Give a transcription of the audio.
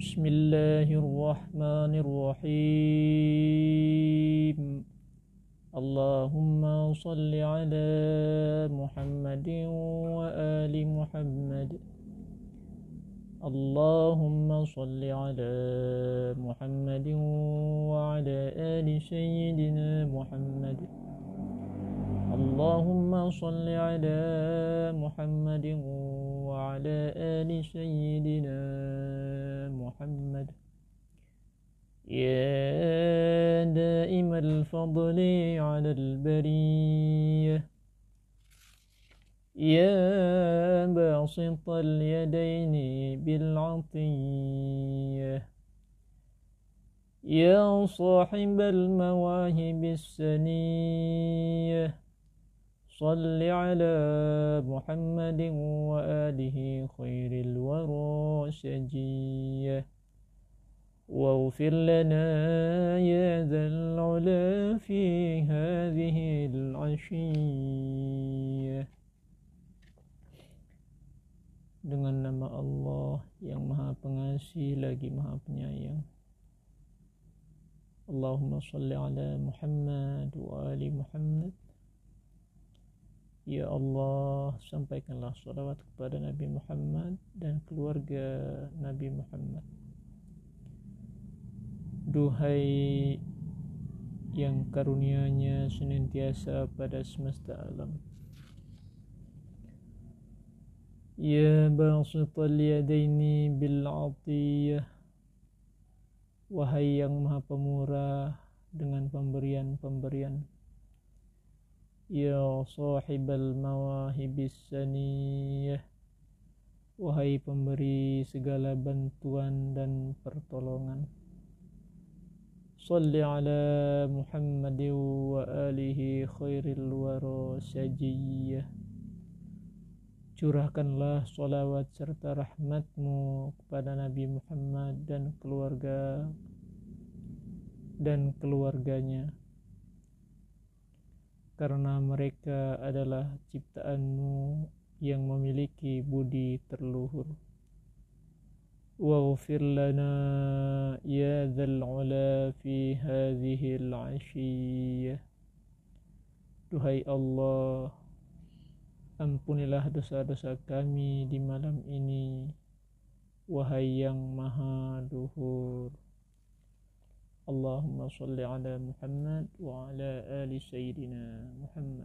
بسم الله الرحمن الرحيم. اللهم صل على محمد وآل محمد. اللهم صل على محمد وعلى آل سيدنا محمد. اللهم صل على محمد وعلى آل سيدنا محمد. يا دائم الفضل على البرية. يا باسط اليدين بالعطية. يا صاحب المواهب السنية. صل على محمد وآله خير الورى سجية واغفر لنا يا ذا العلا في هذه العشية dengan nama Allah yang maha pengasih lagi maha penyayang Allahumma salli ala Muhammad wa ali Muhammad Ya Allah, sampaikanlah salawat kepada Nabi Muhammad dan keluarga Nabi Muhammad. Duhai yang karunianya senantiasa pada semesta alam. Ya basital yadaini bil atiyah. Wahai yang maha pemurah dengan pemberian-pemberian. Ya sahibal mawahibis saniyah Wahai pemberi segala bantuan dan pertolongan Ala Muhammad wa alihi khairil wara sajiyah Curahkanlah salawat serta rahmatmu kepada Nabi Muhammad dan keluarga dan keluarganya karena mereka adalah ciptaanmu yang memiliki budi terluhur. واغفر لنا يا ذا العلا في هذه العشية Duhai Allah, ampunilah dosa-dosa kami di malam ini, wahai yang maha luhur. اللهم صل على محمد وعلى آل سيدنا محمد